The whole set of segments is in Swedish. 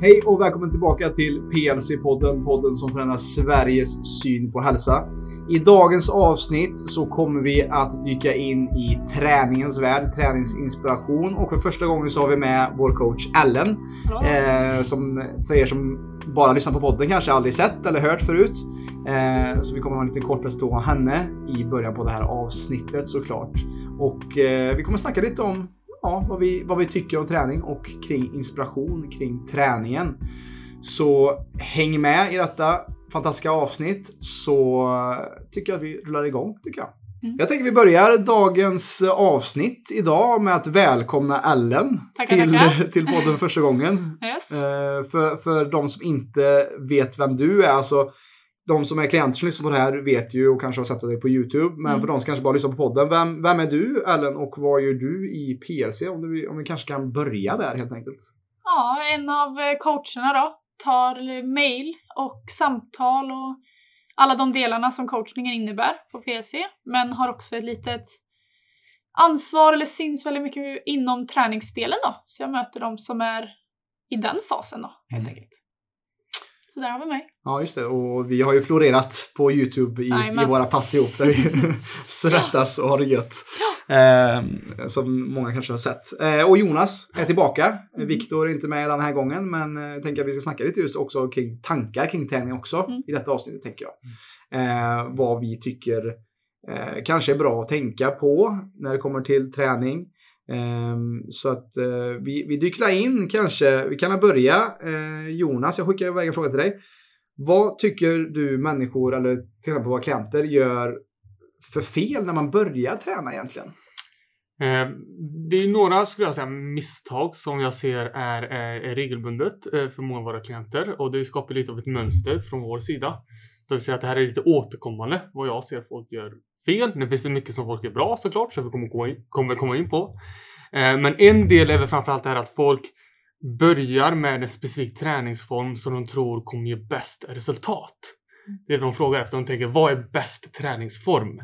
Hej och välkommen tillbaka till PLC-podden, podden som förändrar Sveriges syn på hälsa. I dagens avsnitt så kommer vi att dyka in i träningens värld, träningsinspiration och för första gången så har vi med vår coach Ellen. Eh, som för er som bara lyssnar på podden kanske aldrig sett eller hört förut. Eh, så vi kommer ha en liten kort presentation av henne i början på det här avsnittet såklart. Och eh, vi kommer snacka lite om ja, vad, vi, vad vi tycker om träning och kring inspiration kring träningen. Så häng med i detta fantastiska avsnitt så tycker jag att vi rullar igång tycker jag. Mm. Jag tänker vi börjar dagens avsnitt idag med att välkomna Ellen Tackar, till, tackar. till podden första gången. Yes. Eh, för, för de som inte vet vem du är, alltså de som är klienter som lyssnar på det här vet ju och kanske har sett dig på YouTube. Men Mm. för de som kanske bara lyssnar på podden, vem, vem är du Ellen och vad gör du i PLC? Om, du, om vi kanske kan börja där helt enkelt. Ja, en av eh, coacherna då tar mail och samtal och alla de delarna som coachningen innebär på PSC. Men har också ett litet ansvar eller syns väldigt mycket inom träningsdelen då. Så jag möter de som är i den fasen då, helt Mm. enkelt. Så där har vi mig. Ja, just det. Och vi har ju florerat på YouTube i, i våra pass ihop där vi svettas och har det gött. Eh, som många kanske har sett. Eh, och Jonas är tillbaka. Mm. Viktor är inte med den här gången, men eh, jag tänker att vi ska snacka lite just också kring tankar kring träning också Mm. i detta avsnittet, tänker jag. Eh, vad vi tycker eh, kanske är bra att tänka på när det kommer till träning. Ehm, så att eh, vi, vi dyker in kanske, vi kan börja. Eh, Jonas, jag skickar iväg en fråga till dig. Vad tycker du människor, eller till exempel våra klienter, gör för fel när man börjar träna egentligen? Ehm, det är några, skulle jag säga, misstag som jag ser är, är, regelbundet för många av våra klienter och det skapar lite av ett mönster från vår sida. Det vill säga att det här är lite återkommande, vad jag ser folk gör fel. Nu finns det mycket som folk gör bra såklart, så vi kommer, gå in, kommer komma in på. Eh, men en del är väl framförallt det här att folk börjar med en specifik träningsform som de tror kommer ge bäst resultat. Det är vad de frågar efter. De tänker, vad är bäst träningsform?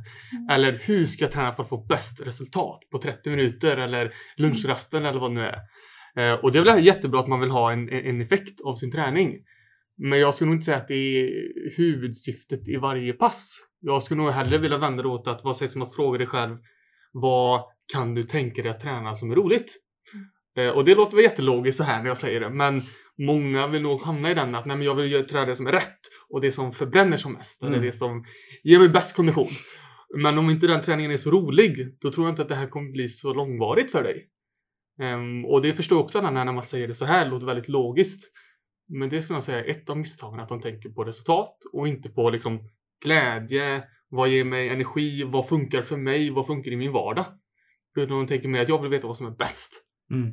Eller hur ska jag träna för att få bäst resultat på 30 minuter eller lunchrasten eller vad det nu är. Eh, och det är väl jättebra att man vill ha en, en effekt av sin träning. Men jag skulle nog inte säga att det är huvudsyftet i varje pass. Jag skulle nog hellre vilja vända det åt att vad sägs om att fråga dig själv vad kan du tänka dig att träna som är roligt? Eh, och det låter väl jättelogiskt så här när jag säger det, men många vill nog hamna i den att nej, men jag vill träna det som är rätt och det som förbränner som mest, eller Mm. det som ger mig bäst kondition. Men om inte den träningen är så rolig, då tror jag inte att det här kommer bli så långvarigt för dig. Ehm, och det förstår jag också när, när man säger det så här, låter väldigt logiskt. Men det skulle jag säga är ett av misstagen, att de tänker på resultat och inte på liksom glädje, vad ger mig energi, vad funkar för mig, vad funkar i min vardag. Utan de tänker mer att jag vill veta vad som är bäst. Mm.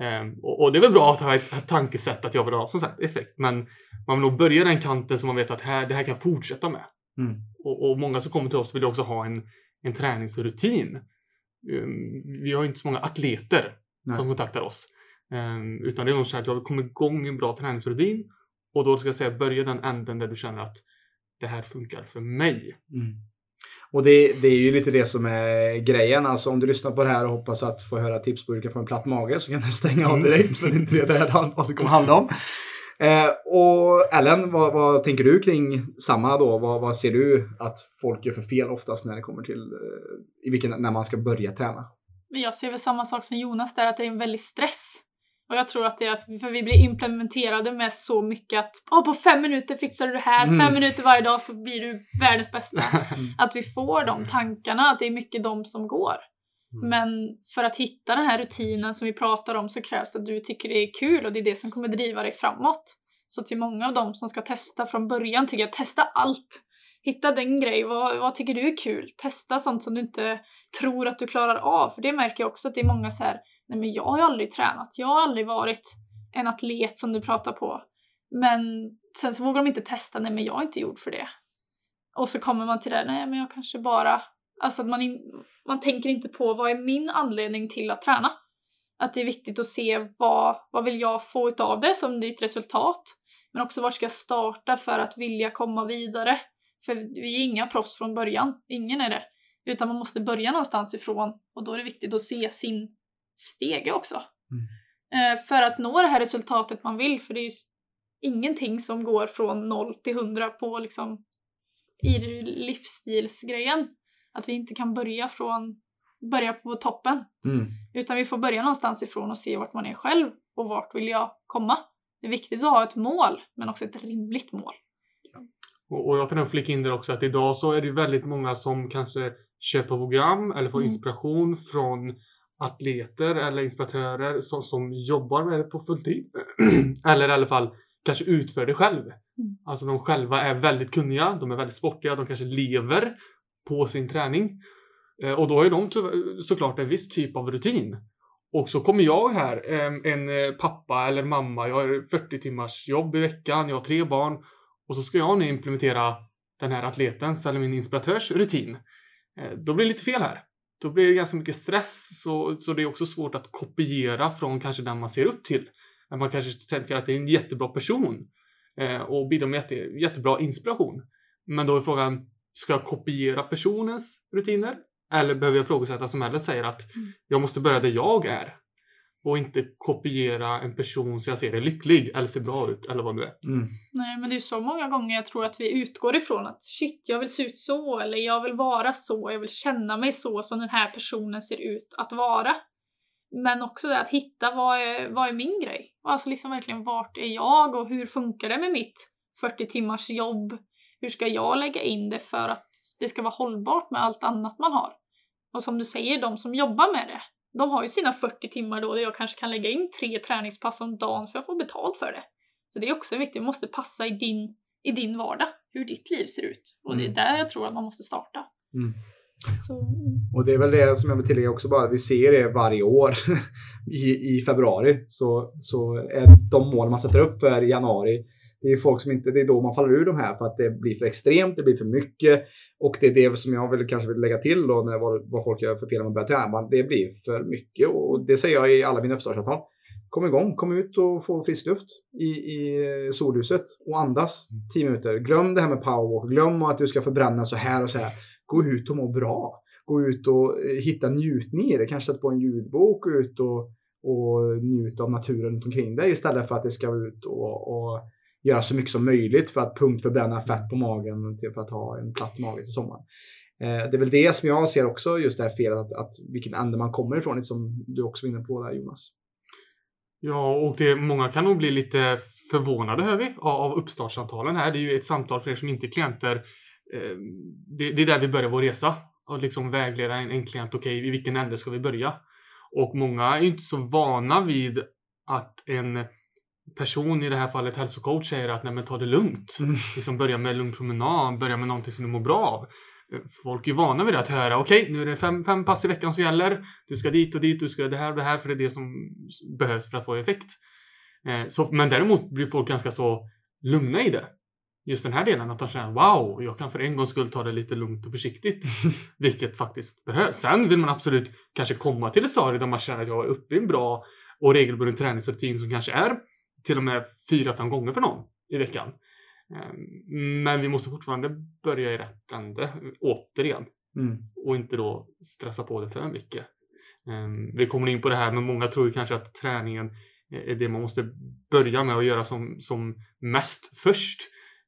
Ehm, och, och det är väl bra att ha ett, ett tankesätt att jag vill ha som sagt effekt. Men man vill nog börja den kanten som man vet att här, det här kan jag fortsätta med. Mm. Och, och många som kommer till oss vill också ha en, en träningsrutin. Ehm, vi har inte så många atleter Nej. som kontaktar oss. Ehm, utan det är nog så att jag vill komma igång i en bra träningsrutin. Och då ska jag säga börja den änden där du känner att det här funkar för mig. Mm. Och det, det är ju lite det som är grejen. Alltså om du lyssnar på det här och hoppas att få höra tips på hur du kan få en platt mage så kan du stänga av direkt. För det är inte det det här avsnittet kommer handla om. Eh, och Ellen, vad, vad tänker du kring samma då? Vad, vad ser du att folk gör för fel oftast när det kommer till eh, i vilken, när man ska börja träna? Men jag ser väl samma sak som Jonas där, att det är en väldig stress. Och jag tror att det är för vi blir implementerade med så mycket att "Åh, på fem minuter fixar du det här, Mm. fem minuter varje dag så blir du världens bästa. Att vi får de tankarna, att det är mycket de som går. Mm. Men för att hitta den här rutinen som vi pratar om så krävs det att du tycker det är kul och det är det som kommer driva dig framåt. Så till många av dem som ska testa från början tycker jag testa allt. Hitta den grej, vad, vad tycker du är kul? Testa sånt som du inte tror att du klarar av. För det märker jag också att det är många så här, nej men jag har ju aldrig tränat, jag har aldrig varit en atlet som du pratar på. Men sen så vågar de inte testa, nej men jag är inte gjord för det. Och så kommer man till det, nej men jag kanske bara, alltså att man, in, man tänker inte på vad är min anledning till att träna. Att det är viktigt att se vad, vad vill jag få utav det som ditt resultat. Men också var ska jag starta för att vilja komma vidare. För vi är inga proffs från början, ingen är det. Utan man måste börja någonstans ifrån och då är det viktigt att se sin stege också. Eh, för att nå det här resultatet man vill. För det är ju ingenting som går från 0 till 100 på liksom i livsstilsgrejen. Att vi inte kan börja från börja på toppen. Mm. Utan vi får börja någonstans ifrån och se vart man är själv och vart vill jag komma. Det är viktigt att ha ett mål, men också ett rimligt mål. Och, jag kan flika in där också att idag så är det väldigt många som kanske köper program eller får Mm. inspiration från atleter eller inspiratörer som, som jobbar med det på fulltid. eller i alla fall kanske utför det själv. Mm. Alltså de själva är väldigt kunniga, de är väldigt sportiga, de kanske lever på sin träning. Eh, och då är de tyvärr- såklart en viss typ av rutin. Och så kommer jag här, eh, en pappa eller mamma, jag har 40 timmars jobb i veckan, jag har tre barn och så ska jag nu implementera den här atletens eller min inspiratörs rutin. Eh, Då blir det lite fel här. Då blir det ganska mycket stress, så, så det är också svårt att kopiera från kanske den man ser upp till. När man kanske tänker att det är en jättebra person eh, och bidrar med jätte, jättebra inspiration. Men då är frågan, ska jag kopiera personens rutiner? Eller behöver jag ifrågasätta som Ellen säger att Mm. jag måste börja där jag är och inte kopiera en person så jag ser är lycklig eller ser bra ut eller vad det är. Mm. Nej, men det är så många gånger jag tror att vi utgår ifrån att shit, jag vill se ut så, eller jag vill vara så, jag vill känna mig så som den här personen ser ut att vara. Men också det att hitta vad är, vad är min grej? Alltså liksom verkligen vart är jag och hur funkar det med mitt 40 timmars jobb? Hur ska jag lägga in det för att det ska vara hållbart med allt annat man har? Och som du säger, de som jobbar med det, de har ju sina 40 timmar då där jag kanske kan lägga in tre träningspass om dagen för att få betalt för det. Så det är också viktigt, det måste passa i din, i din vardag, hur ditt liv ser ut. Och det är Mm. där jag tror att man måste starta. Mm. Så. Och det är väl det som jag vill tillägga också bara, vi ser det varje år i, i februari. Så, så är de mål man sätter upp för januari, det är folk som inte, det är då man faller ur de här för att det blir för extremt, det blir för mycket. Och det är det som jag vill, kanske vill lägga till då, när, vad, vad folk gör för fel när man börjar träna. Det blir för mycket och det säger jag i alla mina uppstartsavtal. Kom igång, kom ut och få frisk luft i, i solhuset och andas 10 minuter. Glöm det här med powerwalk, glöm att du ska förbränna så här och så här. Gå ut och må bra gå ut och eh, hitta njutning i det. Kanske sätta på en ljudbok, gå ut och, och njuta av naturen runt omkring dig istället för att det ska ut och, och göra så mycket som möjligt för att punktförbränna fett på magen till för att ha en platt mage till sommaren. Eh, det är väl det som jag ser också, just det här felet att, att vilken ände man kommer ifrån, som du också var inne på där Jonas. Ja, och det, många kan nog bli lite förvånade hör vi av, av uppstartssamtalen här. Det är ju ett samtal för er som inte är klienter. Eh, det, det är där vi börjar vår resa. Och liksom vägleda en, en klient, okej, i vilken ände ska vi börja? Och många är inte så vana vid att en person, i det här fallet hälsocoach, säger att nej men ta det lugnt. Mm. Liksom börja med lugn promenad, börja med någonting som du mår bra av. Eh, Folk är vana vid det, att höra okej, nu är det fem, fem pass i veckan som gäller. Du ska dit och dit, du ska göra det här och det här, för det är det som behövs för att få effekt. Eh, så, men däremot blir folk ganska så lugna i det. Just den här delen, att de känner wow, jag kan för en gångs skull ta det lite lugnt och försiktigt. Vilket faktiskt behövs. Sen vill man absolut kanske komma till ett stadie där man känner att jag är uppe i en bra och regelbunden träningsrutin som kanske är till och med fyra, fem gånger för någon i veckan. Eh, Men vi måste fortfarande börja i rätt ände, återigen. Mm. Och inte då stressa på det för mycket. Eh, Vi kommer in på det här, men många tror ju kanske att träningen är det man måste börja med att göra som, som mest först.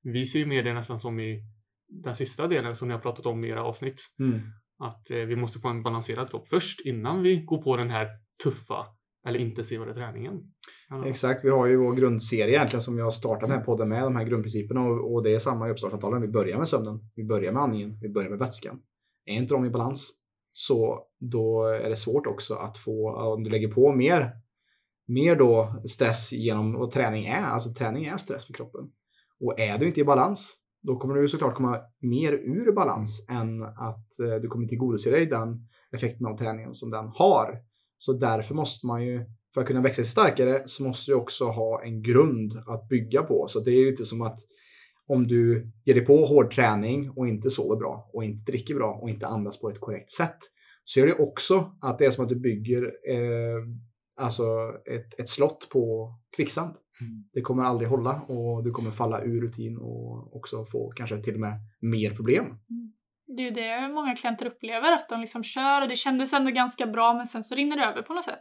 Vi ser ju mer det nästan som i den sista delen som ni har pratat om i era avsnitt. Mm. Att eh, vi måste få en balanserad kropp först innan vi går på den här tuffa eller intensivare träningen. Exakt, vi har ju vår grundserie egentligen som jag startat den här podden med, de här grundprinciperna och, och det är samma i uppstartsavtalen. Vi börjar med sömnen, vi börjar med andningen, vi börjar med vätskan. Är inte de i balans så då är det svårt också att få, om du lägger på mer, mer då stress genom vad träning är, alltså träning är stress för kroppen. Och är du inte i balans, då kommer du såklart komma mer ur balans än att eh, du kommer tillgodose dig den effekten av träningen som den har. Så därför måste man ju för att kunna växa sig starkare så måste du också ha en grund att bygga på. Så det är ju lite som att om du ger dig på hård träning och inte sover bra och inte dricker bra och inte andas på ett korrekt sätt så gör det också att det är som att du bygger eh, alltså ett, ett slott på kvicksand. Mm. Det kommer aldrig hålla och du kommer falla ur rutin och också få kanske till och med mer problem. Det är ju det många klienter upplever, att de liksom kör och det kändes ändå ganska bra men sen så rinner det över på något sätt.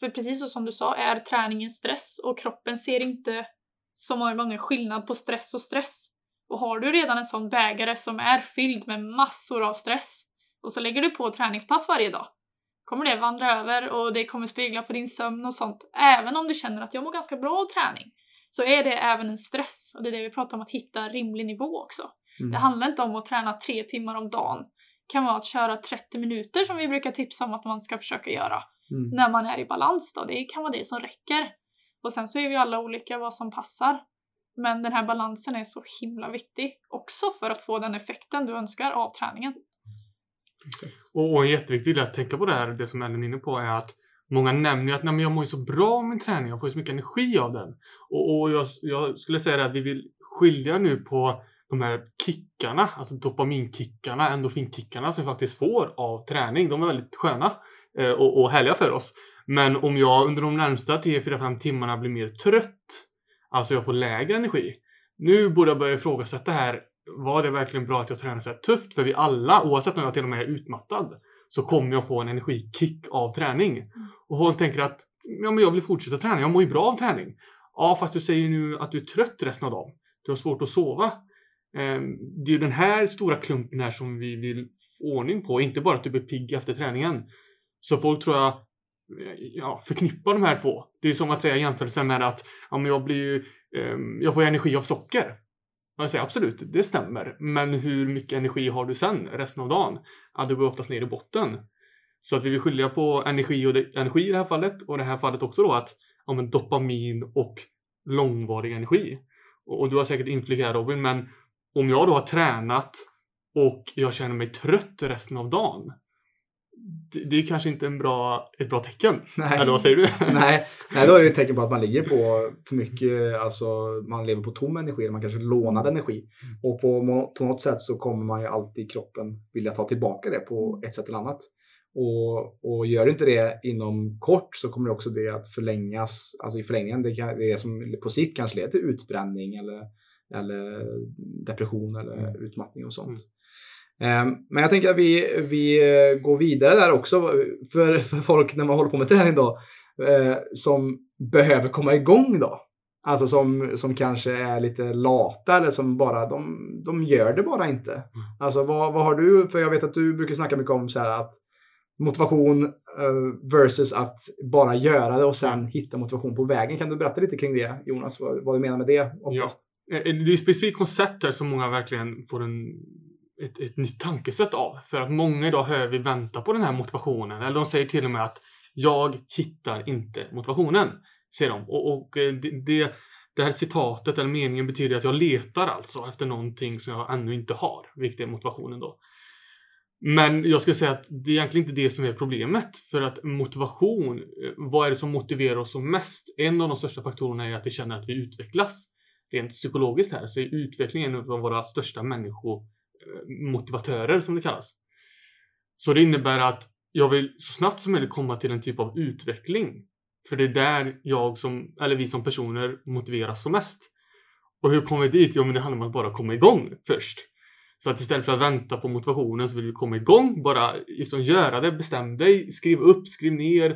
För precis så som du sa är träningen stress och kroppen ser inte så många gånger skillnad på stress och stress. Och har du redan en sån bägare som är fylld med massor av stress och så lägger du på träningspass varje dag, kommer det vandra över och det kommer spegla på din sömn och sånt. Även om du känner att jag mår ganska bra av träning så är det även en stress och det är det vi pratar om att hitta rimlig nivå också. Mm. Det handlar inte om att träna tre timmar om dagen. Det kan vara att köra 30 minuter som vi brukar tipsa om att man ska försöka göra Mm. när man är i balans då. Det kan vara det som räcker. Och sen så är vi alla olika vad som passar. Men den här balansen är så himla viktig också för att få den effekten du önskar av träningen. Exakt. Och, och en jätteviktig del att tänka på det här, det som Ellen är inne på, är att många nämner att Nej, jag mår ju så bra av min träning, jag får så mycket energi av den. Och, och jag, jag skulle säga att vi vill skilja nu på de här kickarna, alltså dopaminkickarna, endorfinkickarna som vi faktiskt får av träning. De är väldigt sköna eh, och, och härliga för oss. Men om jag under de närmsta 3-4-5 timmarna blir mer trött, alltså jag får lägre energi. Nu borde jag börja ifrågasätta här, var det verkligen bra att jag tränar så här tufft? För vi alla, oavsett om jag till och med är utmattad, så kommer jag få en energikick av träning. Och folk tänker att ja, men jag vill fortsätta träna, jag mår ju bra av träning. Ja, fast du säger nu att du är trött resten av dagen. Du har svårt att sova. Ehm, det är ju den här stora klumpen här som vi vill få ordning på, inte bara att du blir pigg efter träningen. Så folk tror jag ja, förknippar de här två. Det är som att säga jämförelsen med att ja, men jag blir ju, ehm, jag får energi av socker. Jag säger absolut, det stämmer. Men hur mycket energi har du sen resten av dagen? Ja, du går oftast ner i botten. Så att vi vill skilja på energi och energi i det här fallet och i det här fallet också då att ja, men dopamin och långvarig energi. Och, och du har säkert inflik här Robin, men om jag då har tränat och jag känner mig trött resten av dagen. Det, det är kanske inte en bra, ett bra tecken. Nej. Eller vad säger du? Nej, nej, då är det ett tecken på att man ligger på för mycket, alltså man lever på tom energi, eller man kanske lånad energi. Och på, på något sätt så kommer man ju alltid i kroppen vilja ta tillbaka det på ett sätt eller annat. Och, och gör inte det inom kort så kommer det också det att förlängas, alltså i förlängningen, det, kan, det som på sikt kanske leder till utbränning eller, eller depression eller utmattning och sånt. Ehm, Men jag tänker att vi, vi eh, går vidare där också för, för folk när man håller på med träning då eh, som behöver komma igång då. Alltså som, som kanske är lite lata eller som bara, de, de gör det bara inte. Alltså vad, vad har du, för jag vet att du brukar snacka mycket om så här att motivation eh, versus att bara göra det och sen hitta motivation på vägen. Kan du berätta lite kring det Jonas, vad, vad du menar med det oftast? Eh, eh, det är ett specifikt koncept som många verkligen får en, ett, ett nytt tankesätt av. För att många idag hör vi vänta på den här motivationen. Eller de säger till och med att jag hittar inte motivationen. Säger de. Och, och eh, det, det, det här citatet eller meningen betyder att jag letar alltså efter någonting som jag ännu inte har. Vilket är motivationen då. Men jag skulle säga att det är egentligen inte det som är problemet. För att motivation, vad är det som motiverar oss som mest? En av de största faktorerna är att vi känner att vi utvecklas. Rent psykologiskt här så är utveckling en av våra största människomotivatörer som det kallas. Så det innebär att jag vill så snabbt som möjligt komma till en typ av utveckling. För det är där jag som, eller vi som personer motiveras som mest. Och hur kommer vi dit? Jo, men det handlar om att bara komma igång först. Så att istället för att vänta på motivationen så vill vi komma igång. Bara liksom göra det, bestäm dig, skriv upp, skriv ner.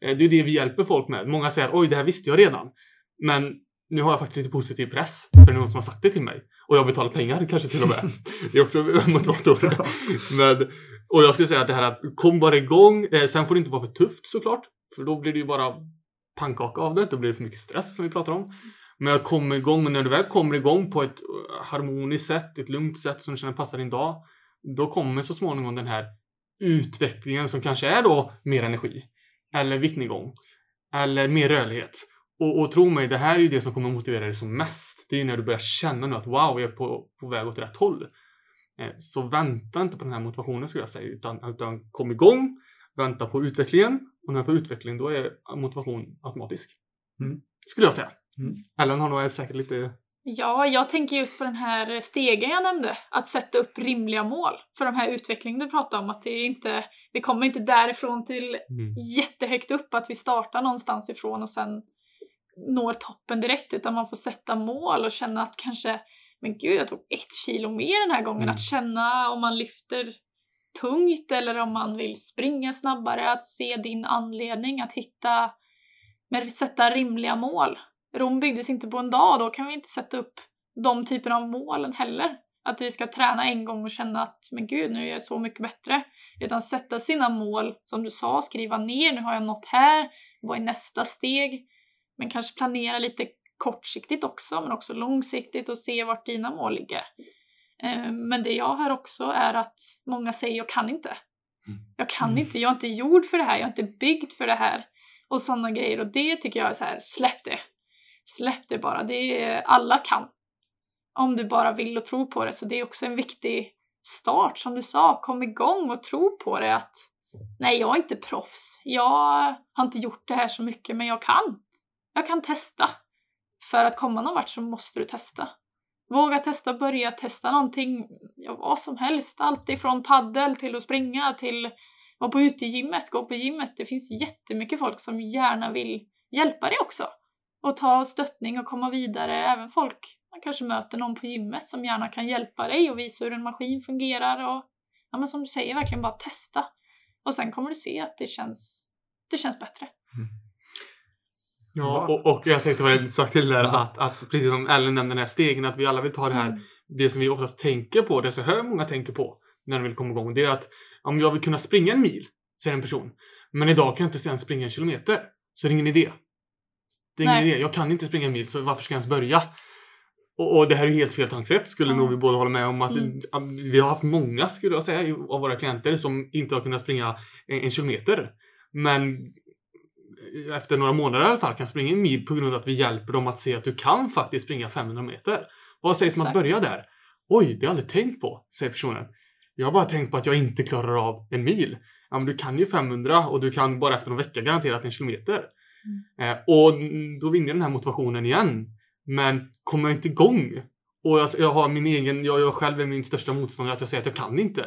Eh, det är det vi hjälper folk med. Många säger oj, det här visste jag redan. Men nu har jag faktiskt lite positiv press. För det är någon som har sagt det till mig. Och jag betalar pengar kanske till och med. Det är också en motivator. Men, och jag skulle säga att det här att kom bara igång. Eh, sen får det inte vara för tufft såklart. För då blir det ju bara pannkaka av det. Då blir det för mycket stress som vi pratar om. Men jag kommer igång och när du väl kommer igång på ett eh, harmoniskt sätt, ett lugnt sätt som du känner passar din dag. Då kommer så småningom den här utvecklingen som kanske är då mer energi. Eller viktnedgång. Eller mer rörlighet. Och, och tro mig, det här är ju det som kommer motivera dig som mest. Det är ju när du börjar känna nu att wow, jag är på, på väg åt rätt håll. Eh, Så vänta inte på den här motivationen skulle jag säga, utan, utan kom igång, vänta på utvecklingen. Och när du får utveckling, då är motivation automatisk. Mm. Skulle jag säga. Mm. Ellen har nog säkert lite... Ja, jag tänker just på den här stegen jag nämnde. Att sätta upp rimliga mål för de här utvecklingen du pratar om. Att det är inte, vi kommer inte därifrån till Mm. jättehögt upp, att vi startar någonstans ifrån och sen når toppen direkt. Utan man får sätta mål och känna att kanske, men gud, jag tog ett kilo mer den här gången. Mm. Att känna om man lyfter tungt eller om man vill springa snabbare, att se din anledning, att hitta, men sätta rimliga mål. Rom byggdes inte på en dag, då kan vi inte sätta upp de typerna av målen heller. Att vi ska träna en gång och känna att men gud, nu är jag så mycket bättre. Utan sätta sina mål, som du sa, skriva ner, nu har jag nått här, vad är nästa steg? Men kanske planera lite kortsiktigt också, men också långsiktigt och se vart dina mål ligger. Eh, men det jag hör också är att många säger jag kan inte. Mm. Jag kan Mm. inte, jag är inte gjord för det här, jag är inte byggd för det här. Och sådana grejer. Och det tycker jag är så här, släpp det. Släpp det bara. Det är, alla kan. Om du bara vill och tror på det. Så det är också en viktig start. Som du sa, kom igång och tro på det. Att nej, jag är inte proffs. Jag har inte gjort det här så mycket, men jag kan. Jag kan testa. För att komma någon vart så måste du testa. Våga testa, börja testa någonting, ja, vad som helst. Allt ifrån paddel till att springa till att vara på utegymmet, gå på gymmet. Det finns jättemycket folk som gärna vill hjälpa dig också. Och ta stöttning och komma vidare. Även folk, man kanske möter någon på gymmet som gärna kan hjälpa dig och visa hur en maskin fungerar. Och, ja, men som du säger, verkligen bara testa. Och sen kommer du se att det känns, det känns bättre. Mm. Ja, och, och jag tänkte bara en sak till där. Att, att precis som Ellen nämnde den här stegen, att vi alla vill ta det här Mm. det som vi oftast tänker på, det som hör många tänker på när de vill komma igång, det är att om jag vill kunna springa en mil, säger en person, men idag kan jag inte ens springa en kilometer, så är det ingen idé. Det är ingen Nej. idé. Jag kan inte springa en mil, så varför ska jag ens börja? Och, och det här är helt fel tankesätt, skulle Ja. nog vi båda hålla med om. att Mm. att Vi har haft många, skulle jag säga, av våra klienter som inte har kunnat springa en, en kilometer. Men efter några månader i alla fall kan springa en mil på grund av att vi hjälper dem att se att du kan faktiskt springa 500 meter. Vad sägs om att börja där? Oj, det har jag aldrig tänkt på, säger personen. Jag har bara tänkt på att jag inte klarar av en mil. Ja, men du kan ju 500 och du kan bara efter någon vecka garanterat en kilometer. Eh, och mm, då vinner den här motivationen igen. Men kommer jag inte igång och jag, jag har min egen, jag, jag själv är min största motståndare att jag säger att jag kan inte.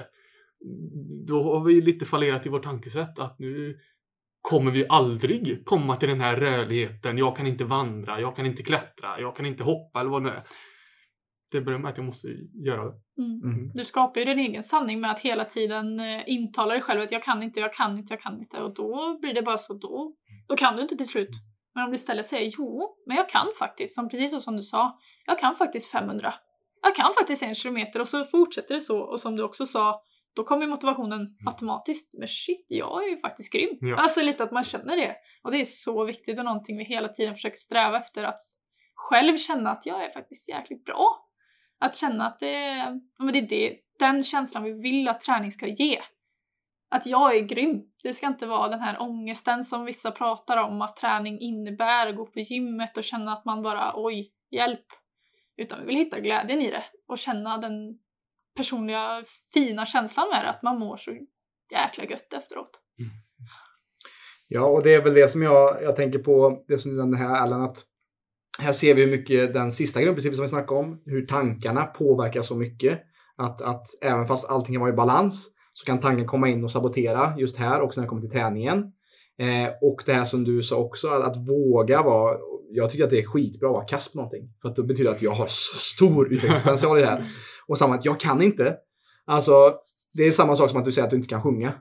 Då har vi lite fallerat i vårt tankesätt att nu kommer vi aldrig komma till den här rörligheten. Jag kan inte vandra, jag kan inte klättra, jag kan inte hoppa eller vad det nu är. Det börjar med att jag måste göra det. Mm. Mm. Du skapar ju din egen sanning med att hela tiden eh, intala dig själv att jag kan inte, jag kan inte, jag kan inte. Och då blir det bara så, då, då kan du inte till slut. Men om du istället säger jo, men jag kan faktiskt, som, precis så som du sa, jag kan faktiskt 500. Jag kan faktiskt en kilometer och så fortsätter det så. Och som du också sa, då kommer motivationen automatiskt. Men shit, jag är ju faktiskt grym. Ja. Alltså lite att man känner det. Och det är så viktigt och någonting vi hela tiden försöker sträva efter. Att själv känna att jag är faktiskt jäkligt bra. Att känna att det, men det är det, den känslan vi vill att träning ska ge. Att jag är grym. Det ska inte vara den här ångesten som vissa pratar om att träning innebär, gå på gymmet och känna att man bara oj, hjälp. Utan vi vill hitta glädjen i det och känna den personliga fina känslan med det, att man mår så jäkla gött efteråt. Ja, och det är väl det som jag, jag tänker på, det som du nämnde här Allan, att här ser vi hur mycket den sista grundprincipen som vi snackade om, hur tankarna påverkar så mycket. Att, att även fast allting kan vara i balans så kan tanken komma in och sabotera just här också när det kommer till träningen. Eh, och det här som du sa också, att, att våga vara, jag tycker att det är skitbra att vara kass på någonting. För att det betyder att jag har så stor utvecklingspotential i det här. Och samma att jag kan inte. Alltså, det är samma sak som att du säger att du inte kan sjunga.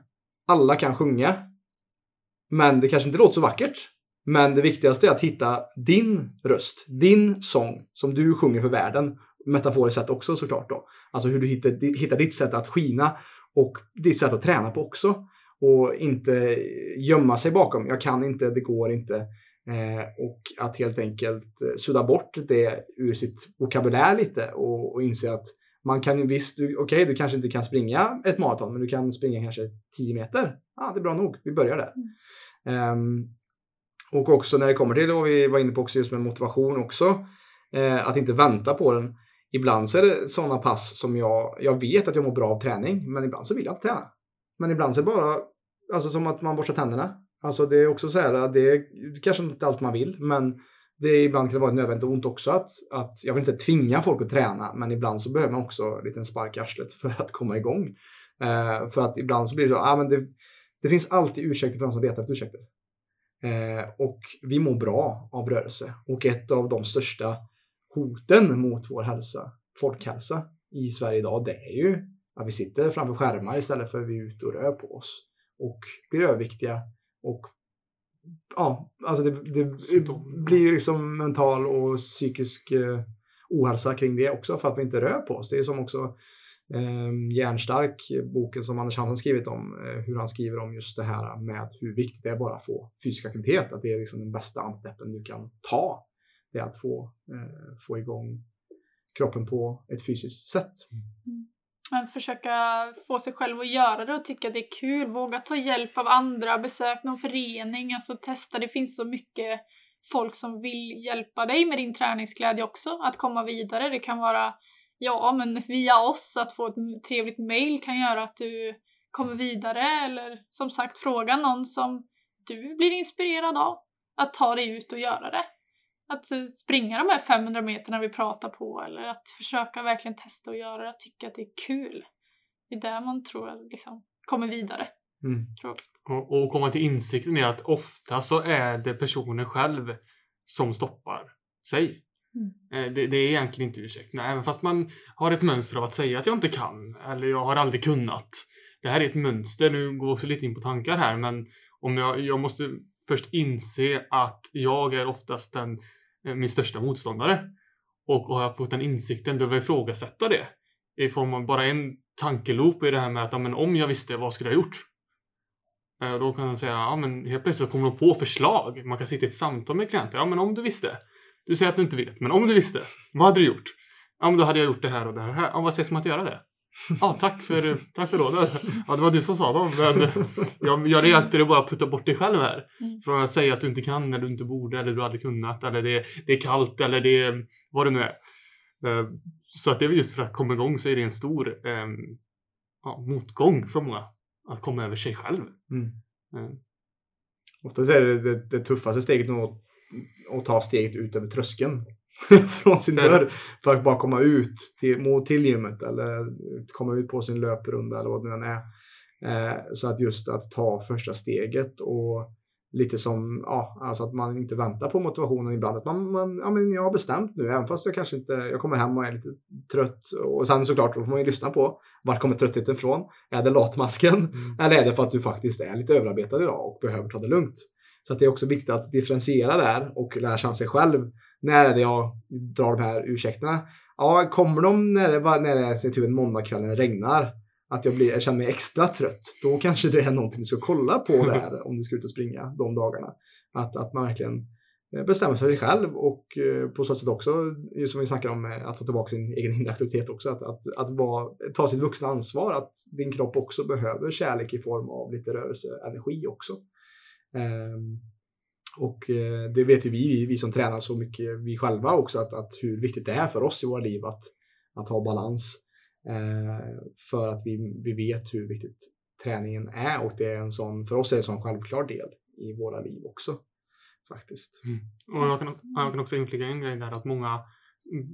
Alla kan sjunga. Men det kanske inte låter så vackert. Men det viktigaste är att hitta din röst, din sång som du sjunger för världen. Metaforiskt sett också såklart då. Alltså hur du hittar, hittar ditt sätt att skina och ditt sätt att träna på också. Och inte gömma sig bakom, jag kan inte, det går inte. Eh, och att helt enkelt eh, sudda bort det ur sitt vokabulär lite och, och inse att man kan visst, du- okej du kanske inte kan springa ett maraton men du kan springa kanske 10 meter. Ja, det är bra nog, vi börjar där. Ehm, och också när det kommer till, och vi var inne på också just med motivation också, eh, att inte vänta på den. Ibland så är det sådana pass som jag, jag vet att jag mår bra av träning, men ibland så vill jag inte träna. Men ibland så är det bara, alltså som att man borstar tänderna. Alltså det är också så här, det är kanske inte allt man vill, men det ibland kan vara ett nödvändigt ont också att, att jag vill inte tvinga folk att träna, men ibland så behöver man också en liten spark i arslet för att komma igång. Eh, för att ibland så blir det så, ah, men det, det finns alltid ursäkter för de som letar efter ursäkter. Eh, och vi mår bra av rörelse. Och ett av de största hoten mot vår hälsa, folkhälsa i Sverige idag, det är ju att vi sitter framför skärmar istället för att vi är ute och rör på oss och blir överviktiga och ja, alltså det, det Symptom. blir ju liksom mental och psykisk eh, ohälsa kring det också för att vi inte rör på oss. Det är som också eh, Järnstark, boken som Anders Hansen skrivit om, eh, hur han skriver om just det här med hur viktigt det är bara att få fysisk aktivitet, att det är liksom den bästa antideppen du kan ta. Det är att få, eh, få igång kroppen på ett fysiskt sätt. Men försöka få sig själv att göra det och tycka det är kul. Våga ta hjälp av andra, besök någon förening, alltså testa. Det finns så mycket folk som vill hjälpa dig med din träningsglädje också, att komma vidare. Det kan vara, ja men via oss, att få ett trevligt mail kan göra att du kommer vidare eller som sagt fråga någon som du blir inspirerad av att ta dig ut och göra det. Att springa de här 500 meterna vi pratar på eller att försöka verkligen testa och göra det, att tycka att det är kul. Det är där man tror att liksom kommer vidare. Mm. Tror jag också. Och, och komma till insikten är att ofta så är det personen själv som stoppar sig. Eh, Det, det är egentligen inte ursäkten. Även fast man har ett mönster av att säga att jag inte kan eller jag har aldrig kunnat. Det här är ett mönster. Nu går vi också lite in på tankar här, men om jag, jag måste först inse att jag är oftast den, eh, min största motståndare. Och har jag fått den insikten, då vill jag ifrågasätta det. I form av bara en tankeloop i det här med att ja, men om jag visste, vad skulle jag gjort? Eh, då kan man säga, ja men helt plötsligt kommer de på förslag. Man kan sitta i ett samtal med klienter. Ja men om du visste. Du säger att du inte vet, men om du visste. Vad hade du gjort? Ja men då hade jag gjort det här och det här. Ja, vad sägs om att göra det? Ja, tack för, tack för rådet. Ja, det var du som sa dem. Men jag, jag hjälpte dig bara att putta bort dig själv här. Mm. Från att säga att du inte kan eller du inte borde eller du hade kunnat eller det, det är kallt eller det är vad det nu är. Eh, Så att det är just för att komma igång så är det en stor ehm, ja, motgång för många. Att komma över sig själv. Mm. Mm. Oftast är det det, det tuffaste steget att, att ta steget ut över tröskeln från sin dörr för att bara komma ut till, mot- till gymmet eller komma ut på sin löprunda eller vad det nu än är. Eh, så att just att ta första steget och lite som, ja, alltså att man inte väntar på motivationen ibland. Att man, man ja men jag har bestämt nu, även fast jag kanske inte, jag kommer hem och är lite trött. Och sen såklart, då får man ju lyssna på, vart kommer tröttheten ifrån? Är det latmasken? Mm. Eller är det för att du faktiskt är lite överarbetad idag och behöver ta det lugnt? Så att det är också viktigt att differentiera där och lära känna sig själv. När är det jag drar de här ursäkterna? Ja, kommer de när det, när det är typ en måndagkväll regnar? Att jag, blir, jag känner mig extra trött. Då kanske det är någonting du ska kolla på där om du ska ut och springa de dagarna. Att, att man verkligen eh, bestämmer sig för sig själv och eh, på så sätt också, just som vi snackar om, eh, att ta tillbaka sin egen inre aktivitet också. Att, att, att vara, ta sitt vuxna ansvar, att din kropp också behöver kärlek i form av lite rörelseenergi också. Ehm, och eh, det vet ju vi, vi, som tränar så mycket, vi själva också, att, att hur viktigt det är för oss i våra liv att, att ha balans. Eh, för att vi, vi vet hur viktigt träningen är och det är en sån, för oss är det en sån självklar del i våra liv också. Faktiskt. Och jag kan, jag kan också inflika en grej där att många,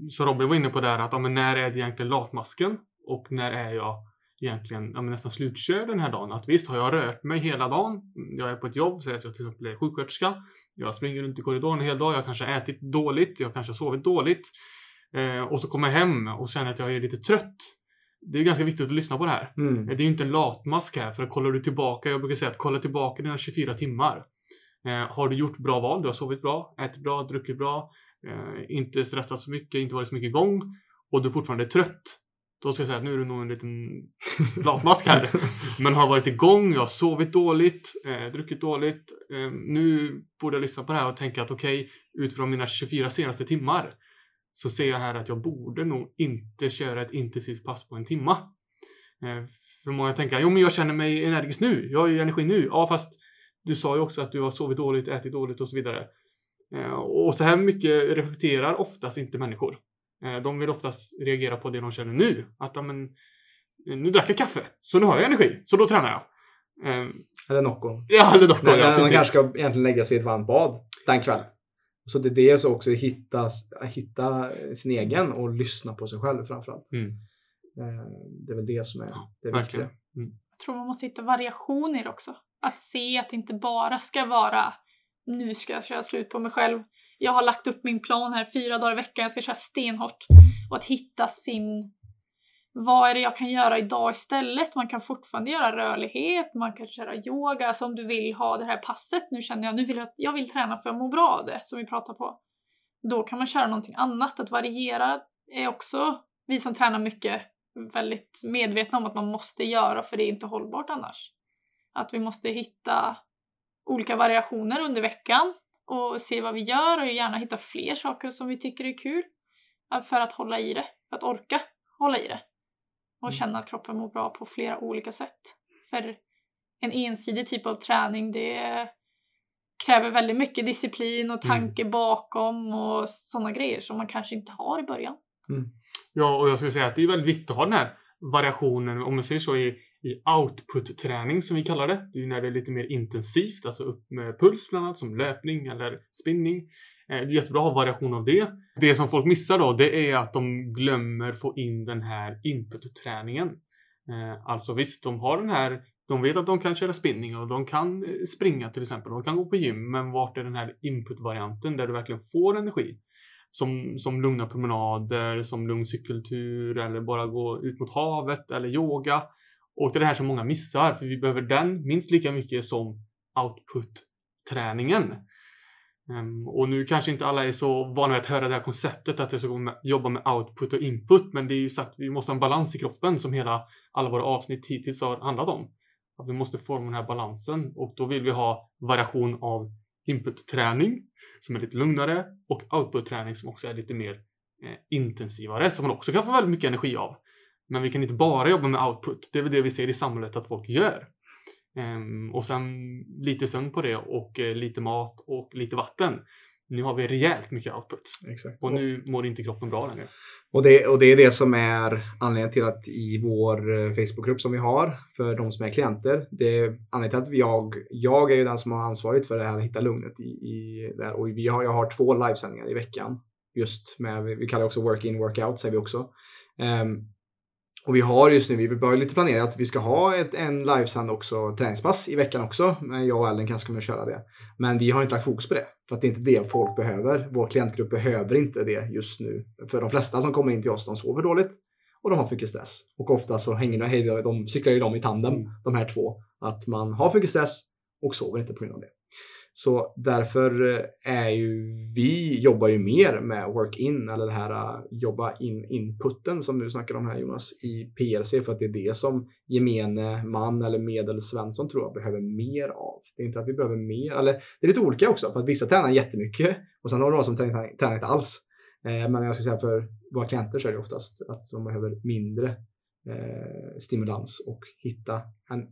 som Robin var inne på där, att ja, men när är det egentligen latmasken? Och när är jag egentligen ja, nästan slutkörd den här dagen? Att visst har jag rört mig hela dagen. Jag är på ett jobb, säg att jag till exempel är sjuksköterska. Jag springer runt i korridoren en hel dag. Jag kanske har ätit dåligt. Jag kanske har sovit dåligt. Eh, och så kommer jag hem och känner att jag är lite trött. Det är ganska viktigt att lyssna på det här. Mm. Det är ju inte en latmask här, för kollar du tillbaka, jag brukar säga att kolla tillbaka dina 24 timmar. Eh, har du gjort bra val? Du har sovit bra, ätit bra, druckit bra, eh, inte stressat så mycket, inte varit så mycket igång och du fortfarande är trött. Då ska jag säga att nu är du nog en liten latmask här. Men har varit igång, jag har sovit dåligt, eh, druckit dåligt. Eh, nu borde jag lyssna på det här och tänka att okej, utifrån mina 24 senaste timmar så ser jag här att jag borde nog inte köra ett intensivt pass på en timma. Eh, För många tänker, jo men jag känner mig energisk nu, jag har ju energi nu. Ja fast du sa ju också att du har sovit dåligt, ätit dåligt och så vidare. Eh, Och så här mycket reflekterar oftast inte människor. Eh, De vill oftast reagera på det de känner nu. Att ja, men, nu drack jag kaffe, så nu har jag energi, så då tränar jag. Eh, Eller Nocco. Ja, eller Nej, ja, man kanske ska egentligen lägga sig i ett varmt bad den kvällen. Så det är det så också, hitta, hitta sin egen och lyssna på sig själv framförallt. Mm. Eh, Det är väl det som är Ja, det viktiga. Jag tror man måste hitta variationer också. Att se att det inte bara ska vara nu ska jag köra slut på mig själv. Jag har lagt upp min plan här fyra dagar i veckan, jag ska köra stenhårt. Och att hitta sin, vad är det jag kan göra idag istället? Man kan fortfarande göra rörlighet, man kan köra yoga. Alltså om du vill ha det här passet, nu känner jag, nu vill jag, jag vill träna för att må bra av det, som vi pratar på. Då kan man köra någonting annat. Att variera är också, vi som tränar mycket, väldigt medvetna om att man måste göra för det är inte hållbart annars. Att vi måste hitta olika variationer under veckan och se vad vi gör och gärna hitta fler saker som vi tycker är kul för att hålla i det, för att orka hålla i det och Mm. känna att kroppen mår bra på flera olika sätt. För en ensidig typ av träning det kräver väldigt mycket disciplin och tanke bakom och sådana grejer som man kanske inte har i början. Ja, och jag skulle säga att det är väldigt viktigt att ha den här variationen, om man säger så, i, i output-träning som vi kallar det. Det är när det är lite mer intensivt, alltså upp med puls bland annat, som löpning eller spinning. Eh, det är jättebra att ha variation av det. Det som folk missar då, det är att de glömmer få in den här input-träningen. Eh, alltså visst, de har den här de vet att de kan köra spinning och de kan eh, springa till exempel. De kan gå på gym. Men vart är den här input-varianten där du verkligen får energi? Som, som lugna promenader, som lugn cykeltur eller bara gå ut mot havet eller yoga. Och det är det här som många missar, för vi behöver den minst lika mycket som output-träningen. Ehm, och nu kanske inte alla är så vana vid att höra det här konceptet att jag ska jobba med output och input, men det är ju sagt att vi måste ha en balans i kroppen som hela, alla våra avsnitt hittills har handlat om. Att vi måste forma den här balansen och då vill vi ha variation av input-träning som är lite lugnare och output-träning som också är lite mer eh, intensivare som man också kan få väldigt mycket energi av. Men vi kan inte bara jobba med output. Det är väl det vi ser i samhället att folk gör. Ehm, och sen lite sömn på det och eh, lite mat och lite vatten. Nu har vi rejält mycket output. Exakt. Och nu mår inte kroppen bra längre. Och det, och det är det som är anledningen till att i vår eh, Facebookgrupp som vi har för de som är klienter. Det är anledningen till att jag, jag är ju den som har ansvaret för det här att hitta lugnet i, i där. Och vi har, jag har två livesändningar i veckan. Just med, vi kallar det också work in, work out säger vi också. Ehm, och vi har just nu, vi börjar lite planera att vi ska ha ett, en livesänd också, träningspass i veckan också. Men jag och Ellen kanske kommer att köra det. Men vi har inte lagt fokus på det. För att det är inte det folk behöver. Vår klientgrupp behöver inte det just nu. För de flesta som kommer in till oss, de sover dåligt. Och de har för mycket stress. Och ofta så hänger de, de cyklar ju de i tandem, de här två. Att man har för mycket stress och sover inte på grund av det. Så därför eh, är ju vi jobbar ju mer med work-in eller det här eh, jobba in inputen som du snackar om här Jonas i PLC för att det är det som gemene man eller medelsvensson tror jag behöver mer av. Det är inte att vi behöver mer, eller det är lite olika också för att vissa tränar jättemycket och sen har de några som tränar, tränar inte alls. Eh, men jag ska säga för våra klienter så är det oftast att de behöver mindre eh, stimulans och hitta,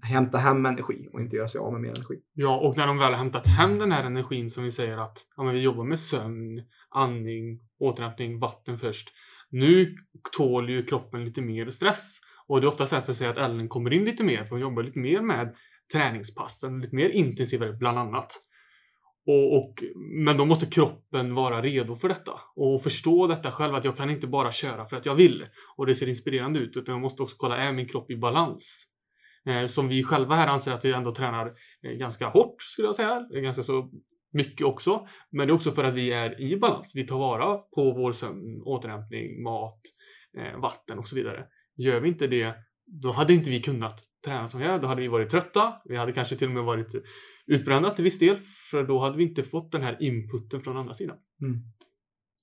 hämta hem energi och inte göra sig av med mer energi. Ja, och när de väl har hämtat hem den här energin som vi säger att ja, men vi jobbar med sömn, andning, återhämtning, vatten först. Nu tål ju kroppen lite mer stress. Och det är ofta så att säga att Ellen kommer in lite mer för hon jobbar lite mer med träningspassen, lite mer intensivare bland annat. Och, och, men då måste kroppen vara redo för detta och förstå detta själv att jag kan inte bara köra för att jag vill och det ser inspirerande ut utan jag måste också kolla, är min kropp i balans? Eh, som vi själva här anser att vi ändå tränar eh, ganska hårt skulle jag säga, ganska så mycket också. Men det är också för att vi är i balans. Vi tar vara på vår sömn, återhämtning, mat, eh, vatten och så vidare. Gör vi inte det, då hade inte vi kunnat träna som vi är. Då hade vi varit trötta. Vi hade kanske till och med varit utbrända till viss del. För då hade vi inte fått den här inputen från andra sidan.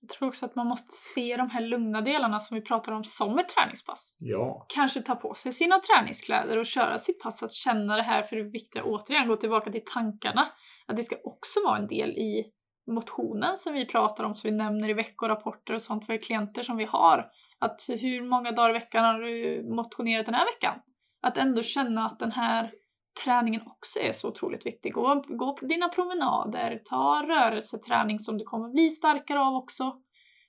Jag tror också att man måste se de här lugna delarna som vi pratar om som ett träningspass. Ja. Kanske ta på sig sina träningskläder och köra sitt pass, att känna det här för det viktiga, återigen gå tillbaka till tankarna. Att det ska också vara en del i motionen som vi pratar om, som vi nämner i veckorapporter och sånt för klienter som vi har. Att hur många dagar i veckan har du motionerat den här veckan? Att ändå känna att den här träningen också är så otroligt viktig. Gå, gå på dina promenader, ta rörelseträning som du kommer bli starkare av också.